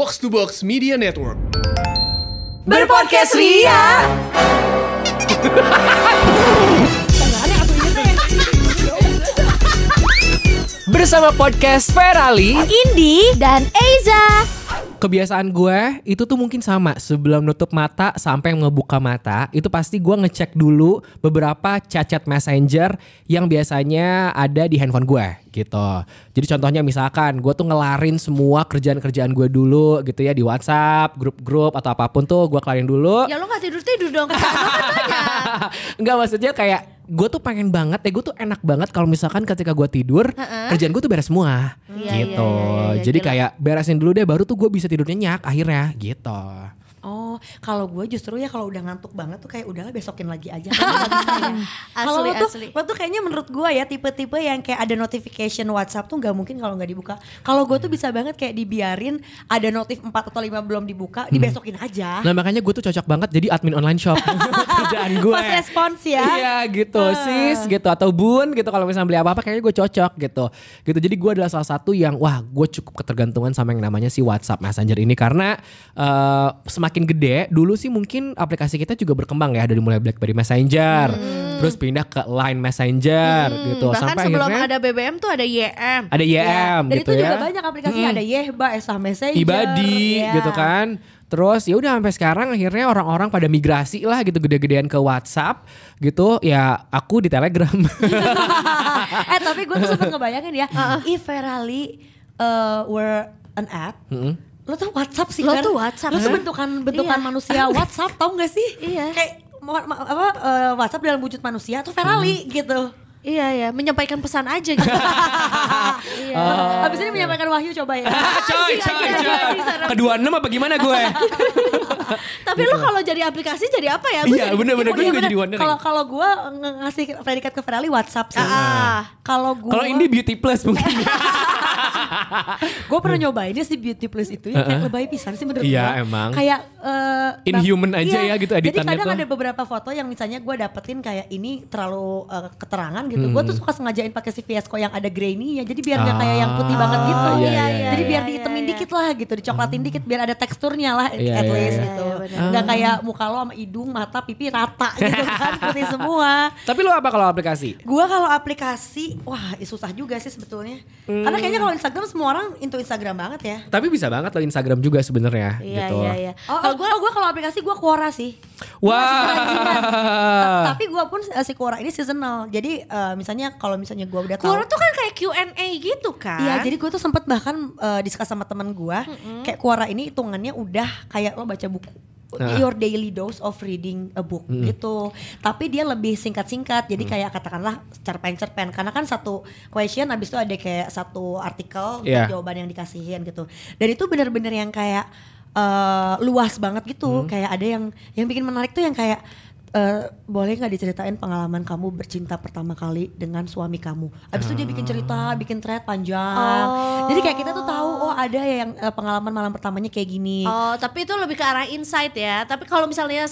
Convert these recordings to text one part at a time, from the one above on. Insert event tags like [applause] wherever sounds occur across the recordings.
Box to Box Media Network. Berpodcast Ria. Bersama podcast Ferali Indi dan Eiza. Kebiasaan gue itu tuh mungkin sama Sebelum nutup mata sampai ngebuka mata Itu pasti gue ngecek dulu beberapa cacat messenger Yang biasanya ada di handphone gue gitu. Jadi contohnya misalkan gue tuh ngelarin semua kerjaan-kerjaan gue dulu gitu ya Di Whatsapp, grup-grup atau apa pun tuh gue kelarin dulu. Ya lo gak tidur-tidur dong. Enggak [laughs] maksudnya kayak gue tuh pengen banget ya gue tuh enak banget kalau misalkan ketika gue tidur kerjaan gue tuh beres semua. Iya, gitu. iya, iya, iya, jadi gila. kayak beresin dulu deh baru tuh gue bisa tidur nyenyak akhirnya gitu Oh, kalau gue justru ya kalau udah ngantuk banget tuh kayak udahlah besokin lagi aja. [laughs] Kalau Asli, lo tuh, asli. lo tuh kayaknya menurut gue ya tipe-tipe yang kayak ada notification WhatsApp tuh nggak mungkin kalau nggak dibuka. Kalau gue tuh bisa banget kayak dibiarin ada notif 4 atau 5 belum dibuka, dibesokin aja. nah makanya gue tuh cocok banget jadi admin online shop. [laughs] Kerjaan gue Pas respons ya. Iya gitu. Sis gitu. Atau bun gitu. Kalau misalnya beli apa-apa kayaknya gue cocok gitu. Gitu. Jadi gue adalah salah satu yang wah gue cukup ketergantungan sama yang namanya si WhatsApp Messenger ini. Karena eh, semakin gede dulu sih mungkin aplikasi kita juga berkembang ya dari mulai BlackBerry Messenger terus pindah ke Line Messenger gitu Bahkan sampai sebelum akhirnya ada BBM tuh ada YM. ada YM Iya. Dan gitu itu ya juga banyak aplikasinya ada Yehba, Esa Messenger. ibadi Iya. gitu kan. Terus ya udah sampai sekarang akhirnya orang-orang pada migrasi lah gitu gede-gedean ke WhatsApp gitu. Ya aku di Telegram. [laughs] [laughs] eh tapi gue tuh sempet ngebayangin ya, if Ferrari uh, were an app, lo tuh WhatsApp sih Lo Fer. tuh WhatsApp, Lo tuh Fer. bentukan bentukan Iya. manusia [laughs] WhatsApp, tau gak sih? Iya. Kayak apa uh, WhatsApp dalam wujud manusia tuh Ferrari gitu. Iya ya, menyampaikan pesan aja gitu. [laughs] iya. Habis ini menyampaikan wahyu coba ya. [laughs] coy, coy, iya, iya, coy. bisa. Kedua enam apa gimana gue? [laughs] Tapi lo kalau jadi aplikasi jadi apa ya? Gua Iya, jadi- bener-bener. Oh, gue iya juga jadi wondering. Kalau kalau gue ngasih predikat ke Ferrari WhatsApp sih. Ah. Kalau gue Kalau ini beauty plus mungkin. gue pernah nyobain dia si beauty plus itu ya kayak lebay pisan sih menurut Iya, gue. emang. Kayak eh, Inhuman aja iya. ya gitu Jadi editannya kadang tuh. ada beberapa foto yang misalnya gue dapetin kayak ini terlalu eh, keterangan gitu. Gue Hmm. tuh suka sengajain pakai si Fiasco yang ada grainy ya. Jadi biar nggak kayak yang putih Ah, banget gitu. iya, iya, iya, Jadi iya, biar iya, dihitemin iya. dikit lah gitu, dicoklatin dikit biar ada teksturnya lah Iya, at iya, least iya. gitu. Iya. Nggak kayak muka lo sama hidung, mata, pipi rata gitu kan [laughs] putih semua. Tapi lo apa kalau aplikasi? Gua kalau aplikasi, wah susah juga sih sebetulnya. Karena kayaknya kalau Instagram semua orang into Instagram banget ya. Tapi bisa banget lo Instagram juga sebenarnya Iya gitu. iya iya. Oh, kalau gue gue kalau aplikasi gue Quora sih. Wah. Tapi gue pun eh, si Quora ini seasonal. Jadi eh, misalnya kalau misalnya gue udah tahu. Quora tuh kan kayak Q&A gitu kan? Iya, jadi gue tuh sempet bahkan eh, diskus sama teman gue, kayak Quora ini hitungannya udah kayak lo baca buku. Ah. Your daily dose of reading a book gitu. Tapi dia lebih singkat-singkat. Jadi kayak katakanlah cerpen-cerpen. Karena kan satu question habis itu ada kayak satu artikel Iya. jawaban yang dikasihin gitu. Dan itu bener-bener yang kayak eh, luas banget gitu. Kayak ada yang yang bikin menarik tuh yang kayak eh, boleh nggak diceritain pengalaman kamu bercinta pertama kali dengan suami kamu? Abis itu dia bikin cerita, bikin thread panjang. Oh. Jadi kayak kita tuh tahu oh ada ya yang eh, pengalaman malam pertamanya kayak gini. Oh, tapi itu lebih ke arah insight ya. Tapi kalau misalnya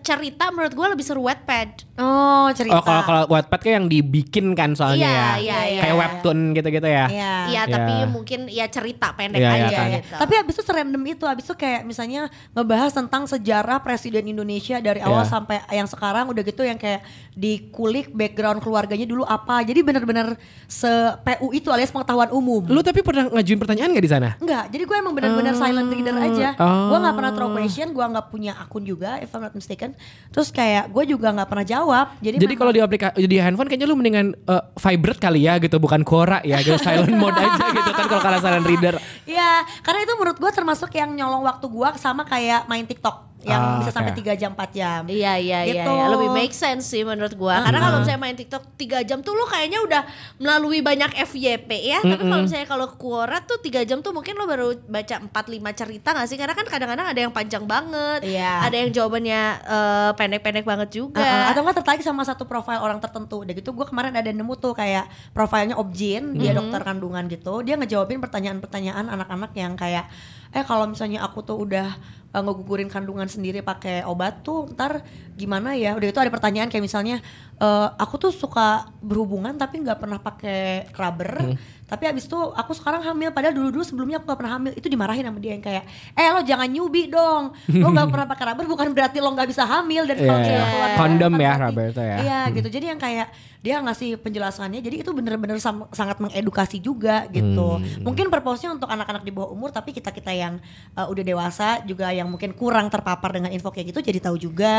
cerita menurut gue lebih seru Wattpad. Oh cerita. Oh kalau kalau Wattpad kayak yang dibikin kan soalnya Iya, ya. iya, iya, Kayak iya. webtoon gitu-gitu ya. Iya. Iya, Iya. tapi mungkin ya cerita pendek Iya, iya aja kan. gitu. Tapi abis itu serandom itu, abis itu kayak misalnya ngebahas tentang sejarah presiden Indonesia dari awal Iya. sampai yang sekarang udah gitu yang kayak dikulik background keluarganya dulu apa. Jadi bener-bener se PU itu alias pengetahuan umum. Lu tapi pernah ngajuin pertanyaan gak di sana? Enggak, jadi gue emang bener-bener silent reader aja. Oh. Gue nggak pernah throw question, gue nggak punya akun juga, if I'm not mistaken. Terus kayak gue juga nggak pernah jawab. Jadi, Jadi kalau di aplikasi di handphone kayaknya lu mendingan eh, vibrate kali ya gitu bukan Quora ya gitu silent [laughs] mode aja gitu kan kalau karena silent reader. Iya, karena itu menurut gue termasuk yang nyolong waktu gue sama kayak main TikTok yang Ah, bisa sampai. 3 jam 4 jam. Iya iya iya, Gitu. iya. lebih make sense sih menurut gua. Karena kalau misalnya main TikTok 3 jam tuh lo kayaknya udah melalui banyak FYP ya. Tapi kalau misalnya kalau Quora tuh 3 jam tuh mungkin lo baru baca 4 5 cerita gak sih? Karena kan kadang-kadang ada yang panjang banget. Iya. Ada yang jawabannya eh, pendek-pendek banget juga. Uh-uh, atau nggak tertarik sama satu profil orang tertentu. Udah gitu gue kemarin ada nemu tuh kayak profilnya Objin, dia dokter kandungan gitu. Dia ngejawabin pertanyaan-pertanyaan anak-anak yang kayak eh kalau misalnya aku tuh udah uh, ngegugurin kandungan sendiri pakai obat tuh ntar gimana ya udah itu ada pertanyaan kayak misalnya eh, aku tuh suka berhubungan tapi nggak pernah pakai rubber tapi abis itu aku sekarang hamil padahal dulu dulu sebelumnya aku nggak pernah hamil itu dimarahin sama dia yang kayak eh lo jangan nyubi dong lo nggak [laughs] pernah pakai rubber bukan berarti lo nggak bisa hamil dan kalau Iya, kita iya. keluar Kondom ya, rubber itu ya. iya gitu jadi yang kayak dia ngasih penjelasannya jadi itu bener-bener sangat mengedukasi juga gitu Hmm. mungkin purpose-nya untuk anak-anak di bawah umur tapi kita kita yang uh, udah dewasa juga yang mungkin kurang terpapar dengan info kayak gitu jadi tahu juga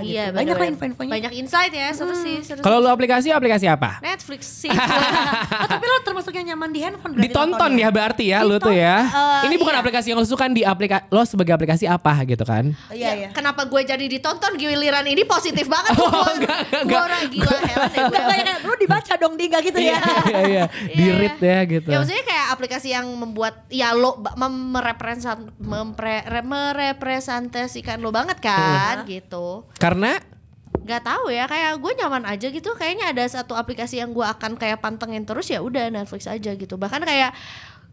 gitu. Iya, banyak lah info-infonya Banyak insight ya, seru sih, seru Kalau lu aplikasi aplikasi apa? Netflix sih. [laughs] Oh, tapi lo termasuk yang nyaman di handphone berarti Ditonton ya berarti ya lu tuh ya. eh, Ini bukan iya. aplikasi yang lu suka di aplikasi lo sebagai aplikasi apa gitu kan? iya iya Kenapa gue jadi ditonton giliran ini positif banget. [laughs] Oh, Gua- enggak, enggak, gua enggak. orang gila [laughs] heran ya gue. Enggak lu dibaca dong Diga gitu ya. Iya iya, di Iya. read ya gitu. Ya maksudnya kayak aplikasi yang membuat ya lo ba- mem- merepresent mempre- re- merepresentasikan lo banget kan gitu. Karena Gak tahu ya kayak gue nyaman aja gitu kayaknya ada satu aplikasi yang gue akan kayak pantengin terus ya udah Netflix aja gitu bahkan kayak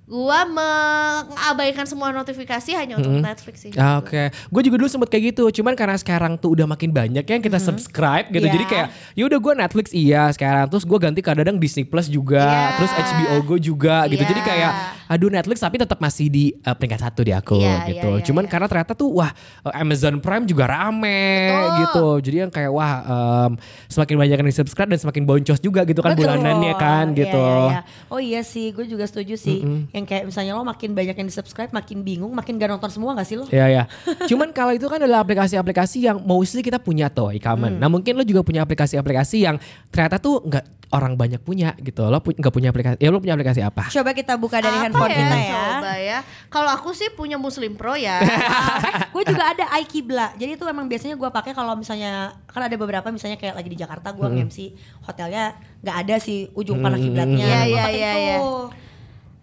gue mengabaikan semua notifikasi hanya untuk Netflix sih Ah, gitu. Oke, gue juga dulu sempet kayak gitu. Cuman karena sekarang tuh udah makin banyak yang kita subscribe gitu. Iya. Jadi kayak ya udah gue Netflix iya sekarang. Terus gue ganti kadang-kadang Disney Plus juga. Iya. Terus HBO Go juga gitu. Iya. Jadi kayak aduh Netflix tapi tetap masih di eh, peringkat satu di aku Iya, gitu. iya, iya, Cuman iya. karena ternyata tuh wah eh, Amazon Prime juga rame Betul. gitu. Jadi yang kayak wah em, semakin banyak yang di subscribe dan semakin boncos juga gitu kan Betul. bulanannya kan Iya, gitu. iya, iya. Oh iya sih, gue juga setuju sih. Yang kayak misalnya lo makin banyak yang di subscribe, makin bingung, makin gak nonton semua gak sih lo? Iya ya. Cuman kalau itu kan adalah aplikasi-aplikasi yang mostly kita punya tuh e-common. Nah mungkin lo juga punya aplikasi-aplikasi yang ternyata tuh nggak orang banyak punya gitu. Lo pu- nggak punya aplikasi. Ya lo punya aplikasi apa? Coba kita buka dari Apa handphone ya, kita ya. coba ya kalau aku sih punya Muslim Pro ya [laughs] gue juga ada iKibla. Jadi itu emang biasanya gue pakai kalau misalnya kan ada beberapa misalnya kayak lagi di Jakarta gue nge-MC hotelnya nggak ada sih ujung panah kiblatnya. Iya, Gua iya, pakai iya, itu. iya.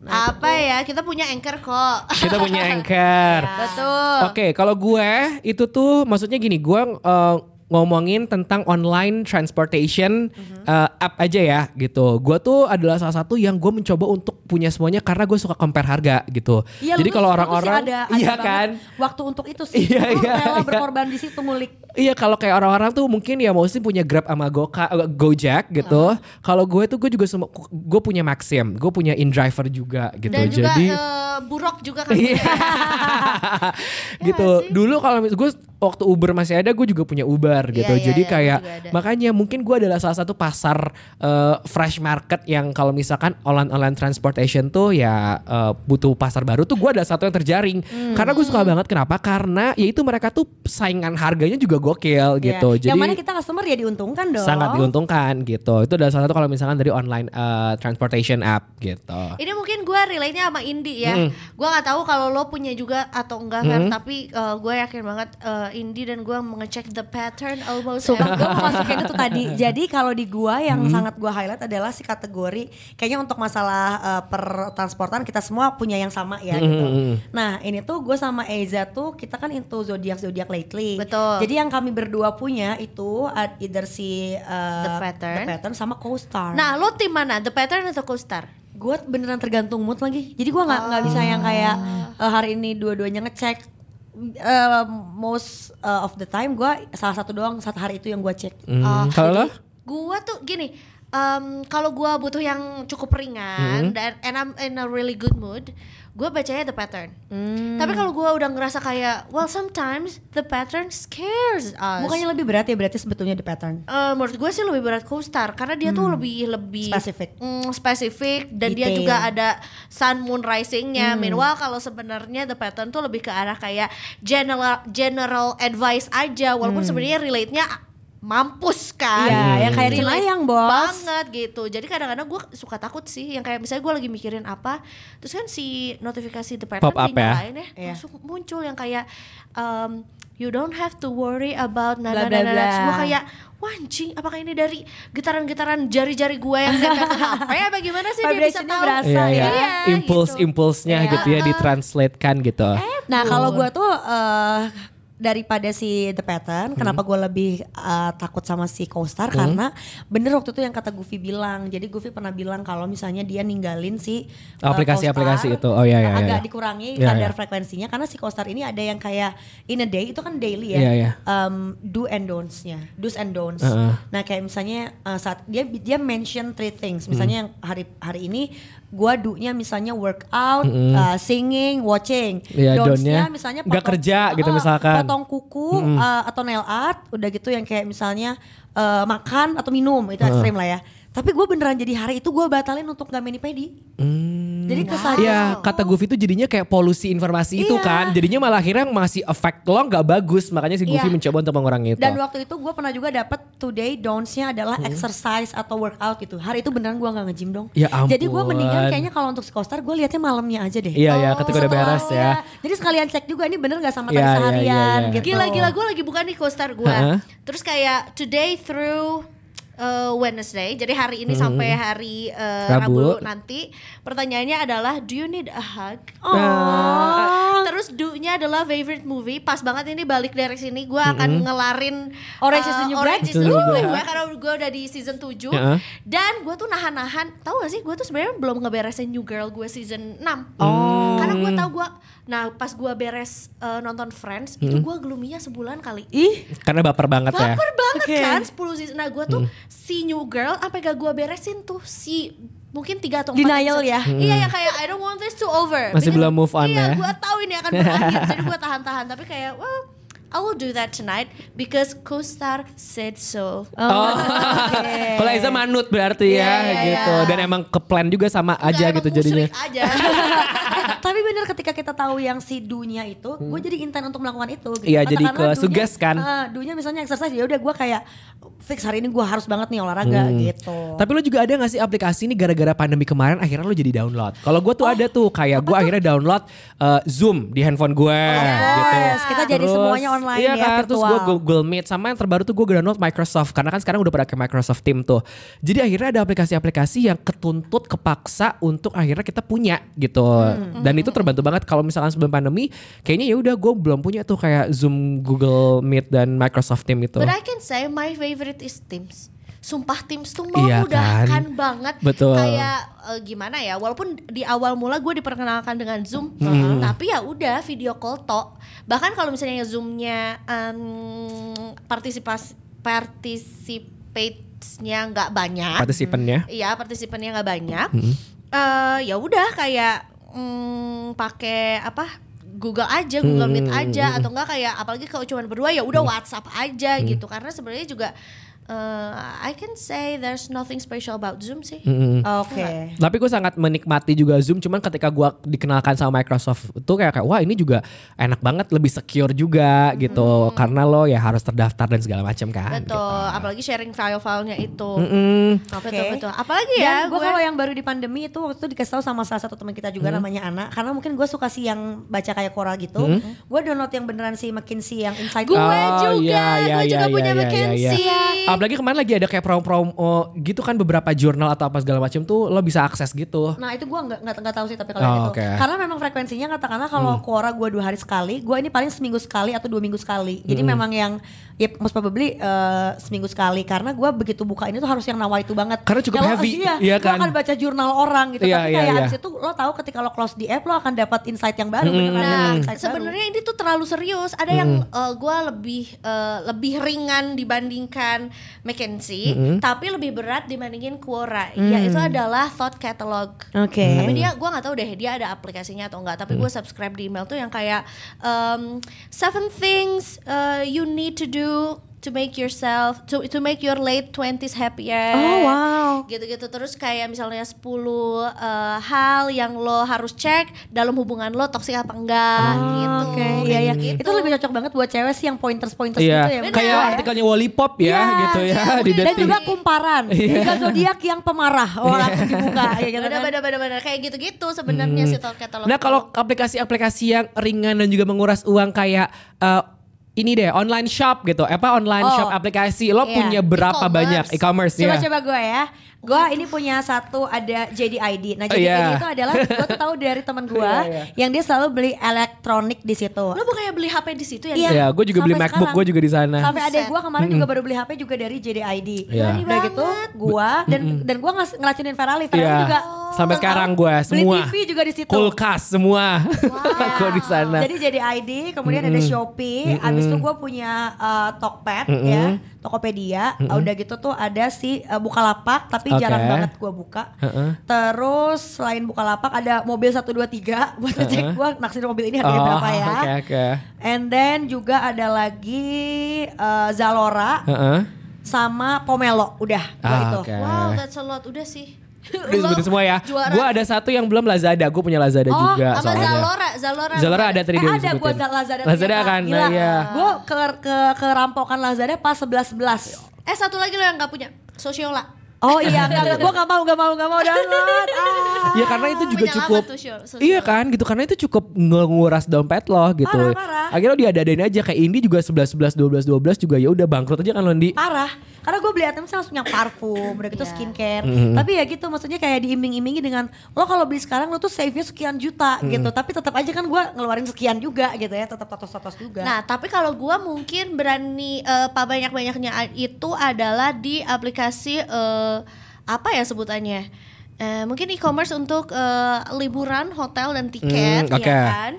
Nah, apa ya kita punya anchor kok [laughs] Kita punya [laughs] Anchor. betul Oke, kalau gue itu tuh maksudnya gini, gue eh, ngomongin tentang online transportation eh, app aja ya gitu. Gue tuh adalah salah satu yang gue mencoba untuk punya semuanya karena gue suka compare harga gitu. Iya, Jadi kalau orang-orang, iya kan? Waktu untuk itu sih. [laughs] Iya, iya, rela iya. berkorban di situ ngulik. Iya kalau kayak orang-orang tuh mungkin ya mostly punya Grab sama Goka, eh, Gojek gitu. Kalau gue tuh gue juga semua gue punya Maxim, gue punya InDriver juga gitu. dan juga Jadi eh, Burok juga kan Iya. punya. [laughs] [laughs] gitu. Dulu kalau gue waktu Uber masih ada, gue juga punya Uber gitu. Iya, iya, Jadi iya, kayak makanya mungkin gue adalah salah satu pasar eh, fresh market yang kalau misalkan online online transportation tuh ya eh, butuh pasar baru tuh gue adalah satu yang terjaring. Hmm. Karena gue suka banget kenapa? Karena ya itu mereka tuh saingan harganya juga gokil gitu. Iya. Jadi yang mana kita customer ya diuntungkan dong. sangat diuntungkan gitu. Itu adalah salah satu kalau misalkan dari online eh, transportation app gitu. Ini mungkin gue relate-nya sama Indi ya. Gue nggak tahu kalau lo punya juga atau enggak Fer, tapi gue yakin banget eh, Indi dan gue mengecek the pattern almost Sumpah every gue mau [laughs] masukin itu tadi. [laughs] Jadi kalau di gua yang Hmm. sangat gua highlight adalah si kategori kayaknya untuk masalah uh, pertransportan kita semua punya yang sama ya Hmm, gitu. Nah, ini tuh gue sama Eza tuh kita kan into zodiak zodiak lately. Betul. Jadi yang kami berdua punya itu either si uh, The Pattern. The Pattern sama Co-Star. Nah lo tim mana? The pattern atau co-star? gue beneran tergantung mood lagi. Jadi gua nggak nggak bisa yang kayak uh, hari ini dua-duanya ngecek. Uh, most uh, of the time gua salah satu doang satu hari itu yang gua cek. Hmm, kalau lo? Gua tuh gini, em, kalau gua butuh yang cukup ringan dan and I'm in a really good mood, gua bacanya the pattern. Tapi kalau gua udah ngerasa kayak, well sometimes the pattern scares us. Bukannya lebih berat ya berarti sebetulnya The Pattern. Eh, menurut gue sih lebih berat co-star karena dia tuh lebih lebih Spesifik. Mm, spesifik dan dia Detail. juga ada sun moon risingnya. Meanwhile kalau sebenarnya the pattern tuh lebih ke arah kayak general general advice aja walaupun sebenarnya relate-nya mampus kan. Iya, yang kayak Cinayang, Bos. Banget gitu. Jadi kadang-kadang gue suka takut sih yang kayak misalnya gue lagi mikirin apa, terus kan si notifikasi the pattern Pop up ya? ya, Iya. langsung muncul yang kayak um, you don't have to worry about bla. Terus gue kayak wah anjing apakah ini dari getaran-getaran jari-jari gue yang nempel ke HP apa gimana sih dia bisa tahu berasa. Iya, ya. iya. Impuls gitu. impulsnya Iya. gitu ya ditranslatekan gitu. Nah kalau gua tuh eh daripada si The Pattern, kenapa gue lebih uh, takut sama si Co-Star Hmm. karena bener waktu itu yang kata Goofy bilang. Jadi Goofy pernah bilang kalau misalnya dia ninggalin si uh, Aplikasi-aplikasi Co-Star, itu. Oh, iya, iya, agak iya. dikurangi Iya, kadar iya. frekuensinya karena si Co-Star ini ada yang kayak in a day itu kan daily ya. Iya, iya. Um, do and don'ts-nya, do's and don'ts. Heeh. Nah kayak misalnya uh, saat dia dia mention three things, misalnya yang hari hari ini gua do-nya misalnya workout, uh, singing, watching. Iya, Don'ts-nya don't-nya misalnya nggak kerja gitu uh, misalkan. Potong kuku uh, atau nail art, udah gitu yang kayak misalnya uh, makan atau minum itu ekstrim lah ya. Tapi gue beneran jadi hari itu gue batalin untuk gak mani pedi. Hmm. Jadi kesadaran. Iya, kata Goofy itu jadinya kayak polusi informasi itu Iya. kan. Jadinya malah akhirnya masih efek lo nggak bagus. Makanya si Goofy Iya. mencoba untuk mengurangi itu. Dan waktu itu gue pernah juga dapat today don'ts-nya adalah exercise atau workout gitu. Hari itu beneran gue nggak nge-gym dong. Ya Jadi gue ampun. mendingan kayaknya kalau untuk psikostar gue liatnya malamnya aja deh. Iya ya, ketika udah Setelah- beres ya. Jadi sekalian cek juga ini bener gak sama Iya, tadi iya, seharian iya, iya. gitu. Gila gila gue lagi buka nih co-star gue. Heeh. Terus kayak today through uh, Wednesday, jadi hari ini sampai hari uh, Rabu. Rabu. nanti. Pertanyaannya adalah do you need a hug? Oh. Terus do-nya adalah favorite movie. Pas banget ini balik dari sini gue akan ngelarin Orange is the uh, New Orange Black? is the New Black karena gue udah di season 7 Heeh. dan gue tuh nahan-nahan. Tahu gak sih gue tuh sebenarnya belum ngeberesin New Girl gue season 6. Oh. Karena gue tahu gue nah pas gue beres uh, nonton Friends itu gue gloomy-nya sebulan kali. Ih, Karena baper banget ya. Baper Oke. kan 10 season. Nah gue tuh si New Girl sampai gak gue beresin tuh si mungkin tiga atau empat Denial episode. ya? Iya yang kayak I don't want this to over. Masih Because- belum move on iya, ya? gue tahu ini akan berakhir jadi gue tahan-tahan. Tapi kayak well I will do that tonight because co-star said so. Oh. [laughs] Kalau Aiza manut berarti ya Iya, iya, gitu. iya. Dan emang ke plan juga sama aja Nggak, gitu emang jadinya. aja. [laughs] Tapi bener ketika kita tahu yang si dunya itu, gue jadi intent untuk melakukan itu. Gitu. Iya, jadi ke suges kan? eh, dunya misalnya exercise ya udah gue kayak fix hari ini gue harus banget nih olahraga gitu. Tapi lo juga ada gak sih aplikasi ini gara-gara pandemi kemarin akhirnya lo jadi download? Kalau gue Oh, tuh ada tuh kayak gue akhirnya download uh, Zoom di handphone gue gitu. course. Kita jadi semuanya online iya ya, kan, Terus gue virtual. Google Meet sama yang terbaru tuh gue download Microsoft karena kan sekarang udah pada pakai Microsoft Team tuh. Jadi akhirnya ada aplikasi-aplikasi yang ketuntut kepaksa untuk akhirnya kita punya gitu. Hmm. Dan itu terbantu banget kalau misalkan sebelum pandemi kayaknya ya udah gue belum punya tuh kayak Zoom, Google Meet dan Microsoft Team itu. But I can say my favorite is Teams. Sumpah Teams tuh Iya memudahkan kan? banget. Betul. Kayak eh, gimana ya? Walaupun di awal mula gue diperkenalkan dengan Zoom, Hmm. tapi ya udah video call tok. Bahkan kalau misalnya Zoomnya um, partisipasi participate-nya nggak banyak, Partisipannya. Iya, partisipannya nggak banyak. Eh, ya udah kayak mm, pakai apa? Google aja, Google Meet aja atau enggak kayak apalagi kalau cuma berdua ya udah WhatsApp aja gitu. Karena sebenarnya juga eh, I can say there's nothing special about Zoom sih. Mm-mm. Oke. Tapi gue sangat menikmati juga Zoom. Cuman ketika gue dikenalkan sama Microsoft itu kayak kayak wah ini juga enak banget, lebih secure juga gitu. Karena lo ya harus terdaftar dan segala macam kan. Betul, apalagi sharing file-filenya itu. Mm-mm. Oke. Betul betul. Apalagi ya gue kalau yang baru di pandemi itu waktu itu dikasih tahu sama salah satu teman kita juga namanya Ana karena mungkin gue suka sih yang baca kayak koral gitu. Gue download yang beneran si McKinsey yang Inside Gue. Oh, juga, iya, iya, gue juga iya, punya iya, iya, McKinsey. iya. Apalagi kemarin lagi ada kayak promo-promo gitu kan beberapa jurnal atau apa segala macam tuh lo bisa akses gitu. Nah itu gue nggak nggak tahu sih tapi kalau Oh, yang itu. Hmm. karena memang frekuensinya katakanlah kalau Quora gue dua hari sekali, gue ini paling seminggu sekali atau dua minggu sekali. Jadi Hmm. memang yang ya most probably eh, seminggu sekali karena gue begitu buka ini tuh harus yang nawa itu banget. Karena cukup Kalau- heavy, Iya, iya lo kan? akan baca jurnal orang gitu. Iya, tapi iya, kayak iya. abis itu lo tahu ketika lo close di app lo akan dapat insight yang baru. Hmm. beneran Nah, sebenarnya ini tuh terlalu serius. Ada yang gue lebih eh, lebih ringan dibandingkan McKinsey, tapi lebih berat dibandingin Quora. Yaitu adalah Thought Catalog. Oke. Tapi dia, gue nggak tahu deh dia ada aplikasinya atau enggak. Tapi gue subscribe di email tuh yang kayak um, seven things uh, you need to do to make yourself to to make your late 20s happier. Oh, wow. Gitu-gitu terus kayak misalnya 10 uh, hal yang lo harus cek dalam hubungan lo toksik apa enggak gitu. Oke, Kayak iya iya. gitu. Itu lebih cocok banget buat cewek sih yang pointers-pointers Iya, gitu ya. kayak bener. artikelnya Wally Pop ya Iya, gitu ya iya, di. Dan juga kumparan. Tiga zodiak yang pemarah. [laughs] Oh langsung dibuka kayak gitu Bener kan. bener bener bener kayak gitu-gitu sebenarnya si thought catalog. Nah kalau aplikasi-aplikasi yang ringan dan juga menguras uang kayak eh, ini deh online shop gitu, apa online Oh, shop aplikasi lo iya. punya berapa E-commerce. banyak e-commerce ya? Coba-coba gue ya. Gue ini punya satu ada JDID. Nah Oh, JDID iya. itu adalah [laughs] gue tuh tahu dari teman gue Iya, iya. yang dia selalu beli elektronik di situ. Lo bukannya beli HP di situ ya? Iya. Ya, gue juga beli MacBook gue juga di sana. Sampai Buset. gue kemarin juga baru beli HP juga dari JDID. Iya. Udah gitu gue dan dan gue ngeracunin Ferrari. Ferrari Iya. juga Sampai sekarang gue beli semua. TV juga di situ. Kulkas semua. [laughs] gue di sana. Jadi jadi ID, kemudian ada Shopee, abis itu gue punya uh, Tokped ya, Tokopedia. Udah gitu tuh ada si uh, Bukalapak, tapi Oke. jarang banget gue buka. Heeh. Terus selain Bukalapak ada mobil 123 buat ngecek gue naksir mobil ini harganya Oh, berapa ya. Oke oke. And then juga ada lagi uh, Zalora Heeh. sama Pomelo, udah Ah, itu. oke. Wow, that's a lot. Udah sih. Udah sebutin semua ya. Gue ada satu yang belum Lazada. Gue punya Lazada Oh, juga sama soalnya. Zalora, Zalora. Zalora ada tadi Eh dia ada gue disebutin. Lazada Lazada kan, Gila. nah, iya. Gue ke, ke kerampokan Lazada pas 11-11 Eh satu lagi lo yang gak punya. Sosiola. Oh iya, enggak, gue gak mau, gak mau, gak mau download. Ah. Ya karena itu juga cukup tuh, sosial. Iya kan gitu karena itu cukup nguras dompet lo gitu. Parah, parah. Akhirnya lo diadain aja kayak Indi juga 11 11 12 12 juga ya udah bangkrut aja kan Londi. Parah, karena gue beli item langsung yang parfum, udah gitu Iya. skincare. Mm-hmm. Tapi ya gitu, maksudnya kayak diiming-imingi dengan lo kalau beli sekarang lo tuh save-nya sekian juta Mm-hmm. gitu. Tapi tetap aja kan gue ngeluarin sekian juga gitu ya, tetap totos-totos juga. Nah, tapi kalau gua mungkin berani eh, apa banyak-banyaknya itu adalah di aplikasi eh, apa ya sebutannya? Eh, mungkin e-commerce untuk eh, liburan, hotel dan tiket, Hmm, oke. ya kan?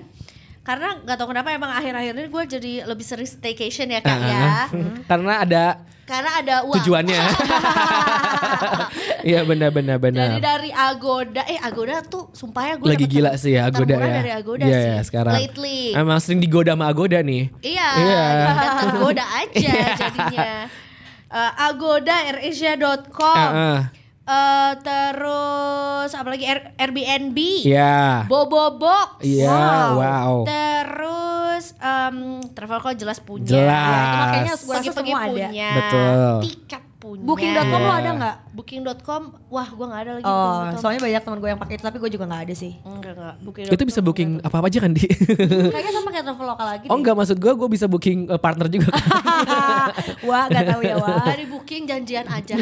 Karena nggak tahu kenapa emang akhir-akhir ini gue jadi lebih sering staycation ya kak ya. Karena ada Karena ada uang. tujuannya. [laughs] Iya benar benar benar. Jadi dari Agoda, eh Agoda tuh sumpah ya gue Lagi gila sih ya Agoda ya. dari Agoda Iya, sih. iya, sekarang. Lately. Emang sering digoda sama Agoda nih. Iya, Iya. dan tergoda aja jadinya. [laughs] Uh, Agoda, AirAsia.com. Heeh. Uh, terus apalagi Air- Airbnb. Iya. Bobobox. Iya, wow. Terus um, Travelco jelas punya. Jelas. Ya, itu makanya gue semua ada. punya. Betul. Tiket punya. Booking.com lo Iya. ada nggak? Booking.com, wah gue nggak ada lagi. Oh, soalnya banyak teman gue yang pakai itu, tapi gue juga nggak ada sih. Enggak, enggak. Booking. Itu bisa booking apa-apa aja kan di. [laughs] Kayaknya sama kayak Traveloka lagi. Oh enggak maksud gue gue bisa booking eh, partner juga kan. [laughs] Wah, gak tahu ya Wah. Dari booking janjian aja.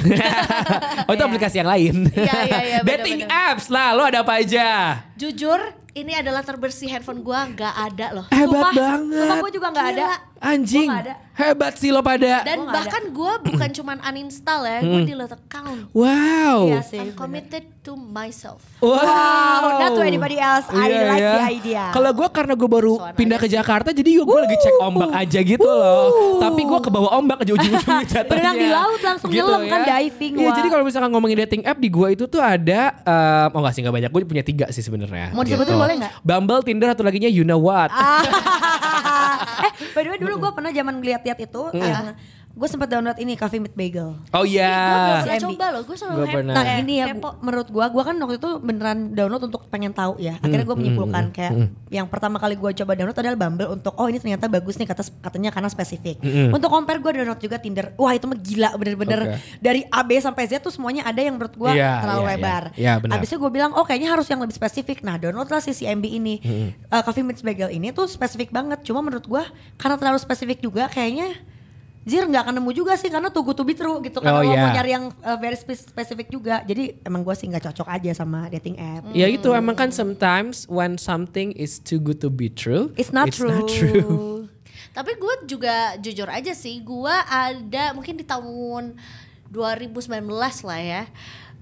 [laughs] oh itu aplikasi yang lain. Iya, iya, iya, Dating apps lah, lo ada apa aja? Jujur, ini adalah terbersih handphone gua nggak ada loh. Hebat Sumpah, banget. Sumpah gue juga gak ada. Anjing. Gua nggak ada. Hebat sih lo pada. Dan Gua nggak bahkan gue bukan cuman uninstall ya, gue delete account. wow. Iya sih. I'm committed to myself. Wow. Wow, not to anybody else. I Iya, like ya. the idea. Kalau gue karena gue baru Soan pindah ke Jakarta, jadi gue lagi cek ombak aja gitu loh. Tapi gue ke bawah ombak aja ujung-ujungnya [laughs] jatuhnya. Berenang di laut langsung nyelam kan, diving, Iya, jadi kalau misalkan ngomongin dating app di gue itu tuh ada, em, oh nggak sih nggak banyak, gue punya tiga sih sebenarnya. Mau disebutin boleh nggak? Bumble, Tinder, atau laginya You Know What. [laughs] eh, by the way dulu gue pernah zaman ngeliat-liat itu yang gue sempat download ini Coffee Meet Bagel. Oh Gue belum iya. pernah CMB. coba loh, gue selalu Gua pernah. Nah ini ya kepo. bu- menurut gue, gue kan waktu itu beneran download untuk pengen tahu ya. Akhirnya gue menyimpulkan kayak yang pertama kali gue coba download adalah Bumble untuk oh ini ternyata bagus nih kata katanya karena spesifik. Untuk compare gue download juga Tinder. Wah itu mah gila bener-bener Oke. dari A B sampai Z tuh semuanya ada yang menurut gue Iya, terlalu iya, iya. lebar. Iya, benar. Abisnya gue bilang oh kayaknya harus yang lebih spesifik. Nah download lah si CMB ini. Eh, Coffee Meets Bagel ini tuh spesifik banget. Cuma menurut gue karena terlalu spesifik juga kayaknya Jir nggak akan nemu juga sih karena too good to be true gitu kan Oh, kalau mau iya. nyari yang uh, very spe- spesifik juga jadi emang gue sih nggak cocok aja sama dating app Ya itu emang kan sometimes when something is too good to be true, it's not true, [laughs] Tapi gue juga jujur aja sih, gue ada mungkin di tahun 2019 lah ya.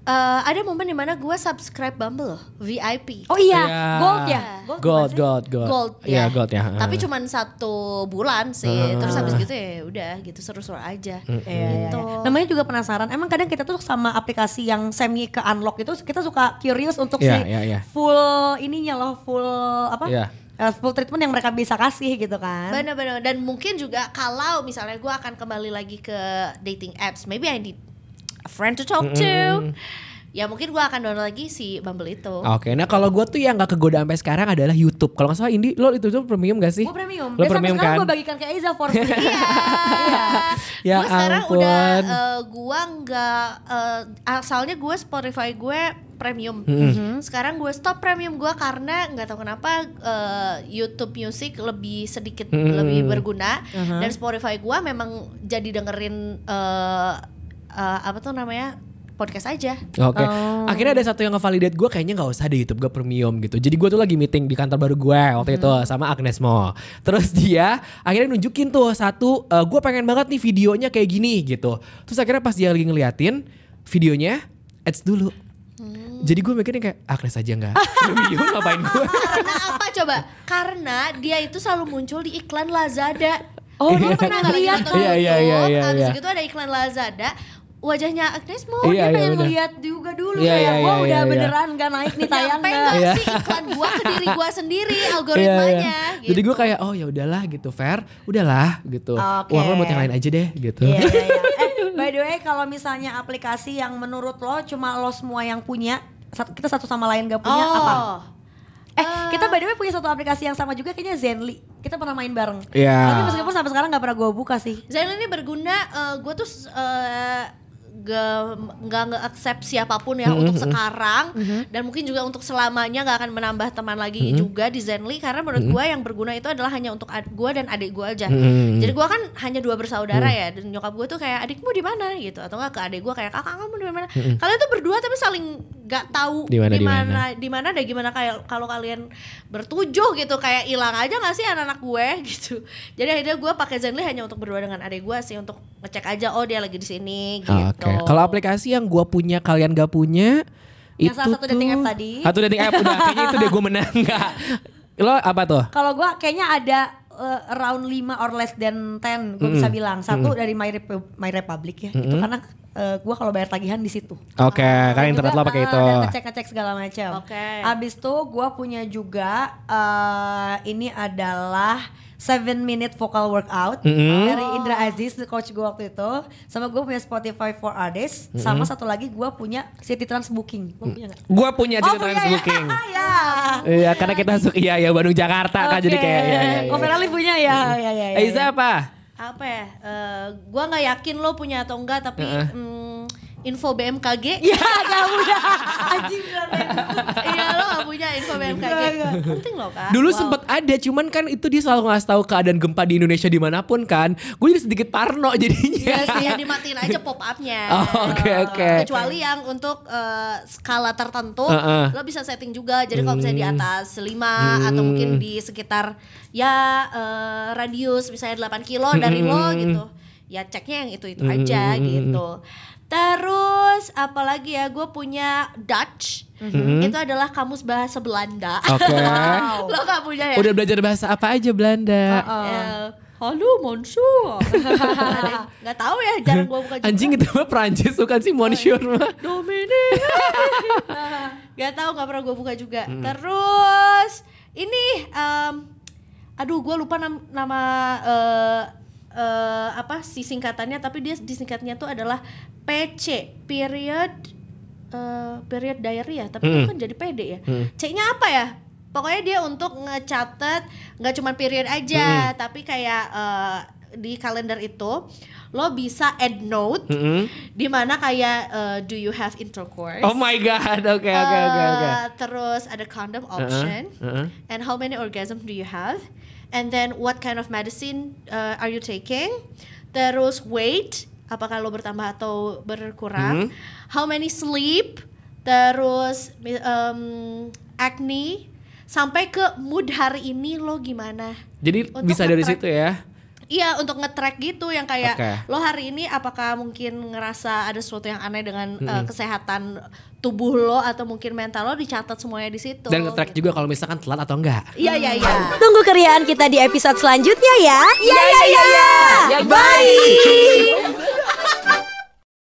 Eh, ada momen di mana gue subscribe Bumble loh, VIP. oh iya Iya. gold ya Gold, bukan sih? gold, gold. Gold Iya, ya. gold ya. Tapi cuman satu bulan sih. Terus habis gitu ya udah gitu seru-seru aja. Iya, iya, Gitu. iya. namanya juga penasaran emang kadang kita tuh sama aplikasi yang semi ke unlock itu kita suka curious untuk Iya, si iya, iya. full ininya loh full apa Iya. Eh, full treatment yang mereka bisa kasih gitu kan Bener-bener dan mungkin juga kalau misalnya gue akan kembali lagi ke dating apps, maybe I need a friend to talk to. Ya mungkin gue akan download lagi si Bumble itu. Oke, nah kalau gue tuh yang gak kegoda sampai sekarang adalah YouTube. Kalau nggak salah Indi, lo itu tuh premium gak sih? gue premium Lo dan sampai premium sekarang kan? gue bagikan ke Aiza for free [laughs] Iya. Ya gue sekarang ampun. udah eh, gua nggak eh, asalnya gue Spotify gue premium. Sekarang gue stop premium gue karena nggak tahu kenapa eh, YouTube Music lebih sedikit lebih berguna dan Spotify gue memang jadi dengerin eh, eh, apa tuh namanya podcast aja. Oke. Akhirnya ada satu yang ngevalidate gue kayaknya nggak usah deh YouTube gue premium gitu. Jadi gue tuh lagi meeting di kantor baru gue waktu itu sama Agnes Mo. Terus dia akhirnya nunjukin tuh satu gue pengen banget nih videonya kayak gini gitu. Terus akhirnya pas dia lagi ngeliatin videonya ads dulu. Jadi gue mikirnya kayak Agnes aja nggak [laughs] premium ngapain gue? [laughs] Karena apa coba? Karena dia itu selalu muncul di iklan Lazada. [laughs] Oh, dia pernah nggak lagi lihat. nonton Iya, iya, iya, iya, iya. gitu ada iklan Lazada. Wajahnya Agnes Mo. Iya, dia iya, pengen ngeliat juga dulu Iya, ya. iya, Gua iya, udah iya. beneran gak naik nih tayang Nyampe nggak? nggak Iya. sih iklan gua ke diri gua sendiri Iya, [laughs] algoritmanya. iya. gitu. Jadi gue kayak oh ya udahlah gitu fair, udahlah gitu. Oke. Uang lo buat yang lain aja deh gitu. Iya, iya, iya. [laughs] Eh, by the way, kalau misalnya aplikasi yang menurut lo cuma lo semua yang punya, kita satu sama lain gak punya oh. apa? Eh, kita by the way punya satu aplikasi yang sama juga kayaknya Zenly. Kita pernah main bareng. Iya. Tapi meskipun sampai sekarang gak pernah gue buka sih. Zain ini berguna gue tuh eh, gak nggak nge-accept siapa pun ya untuk sekarang. Dan mungkin juga untuk selamanya nggak akan menambah teman lagi juga di Zenly karena menurut gue yang berguna itu adalah hanya untuk gue dan adik gue aja. Jadi gue kan hanya dua bersaudara ya dan nyokap gue tuh kayak adikmu di mana? Gitu. Atau enggak ke adik gue kayak kakak kamu di mana? Kalian tuh berdua tapi saling nggak tahu Di mana, di mana mana. di mana dan gimana kayak kalau kalian bertujuh gitu kayak hilang aja nggak sih anak-anak gue [laughs] gitu jadi akhirnya gue pakai Zenly hanya untuk berdua dengan adik gue sih untuk ngecek aja oh dia lagi di sini gitu Oke, kalau aplikasi yang gua punya kalian gak punya Yang itu salah satu dating tuh- app tadi. Satu dating app udah kayaknya itu deh gue menang enggak. [laughs] Lo apa tuh? Kalau gue kayaknya ada eh, around 5 or less than 10 gue bisa bilang. Satu dari My, Repu- My Republic ya. Itu karena gue kalau bayar tagihan di situ. Oke, karena Dan internet juga, lo pakai eh, itu. Dan ngecek-ngecek segala macam. Oke. Abis itu gue punya juga eh, ini adalah 7 minute vocal workout dari Indra Aziz, coach gue waktu itu. Sama gue punya Spotify for Artists. Sama satu lagi gue punya City Trans Booking. Lo punya nggak? Gue punya cerita punya trans ya? booking. [laughs] ya. Iya, karena kita suka iya ya Bandung Jakarta kan jadi kayak iya iya. Oh, Ferali punya ya. ya, ya, ya, Aiza ya. apa? apa ya eh, gue nggak yakin lo punya atau enggak tapi mm, info BMKG [laughs] Ya, gak punya. Anjing iya lo gak punya info BMKG penting lo kan Dulu Wow. sempet ada, cuman kan itu dia selalu ngasih tahu keadaan gempa di Indonesia di mana pun kan. Gue jadi sedikit parno [laughs] jadinya. Iya sih, ya dimatiin aja pop upnya. [laughs] Oh, oke, oke. Kecuali yang untuk eh, skala tertentu, Heeh. lo bisa setting juga. Jadi kalau misalnya di Hmm. atas 5 atau mungkin di sekitar ya eh, radius misalnya 8 kilo dari lo Hmm. gitu. Ya ceknya yang itu-itu aja gitu. Terus apalagi ya gue punya Dutch. Itu adalah kamus bahasa Belanda. Hmm. Oke. [laughs] lo gak punya ya? Udah belajar bahasa apa aja Belanda? Eh, Halo Monsieur. [laughs] Gak tahu ya, jarang gue buka juga. Anjing itu mah Prancis bukan sih Monsieur mah. Dominic. [laughs] gak tahu gak pernah gue buka juga. Terus ini, em, aduh gue lupa nam- nama eh, eh, apa sih singkatannya, tapi dia disingkatnya tuh adalah PC period eh, period diary ya, tapi itu kan jadi PD ya. C-nya apa ya? Pokoknya dia untuk ngecatet nggak cuma period aja, tapi kayak eh, di kalender itu lo bisa add note Mm-mm. di mana kayak uh, do you have intercourse Oh my god, oke oke oke oke. Uh, terus ada condom option uh-uh. and how many orgasm do you have and then what kind of medicine uh, are you taking? Terus weight apakah lo bertambah atau berkurang? How many sleep? Terus um, acne? Sampai ke mood hari ini lo gimana? Jadi Untuk bisa dari situ ya. Iya untuk nge-track gitu yang kayak Oke. lo hari ini apakah mungkin ngerasa ada sesuatu yang aneh dengan uh, kesehatan tubuh lo atau mungkin mental lo dicatat semuanya di situ. Dan nge-track juga kalau misalkan telat atau enggak. Iya iya iya. Tunggu keriaan kita di episode selanjutnya ya. Iya iya iya. Bye.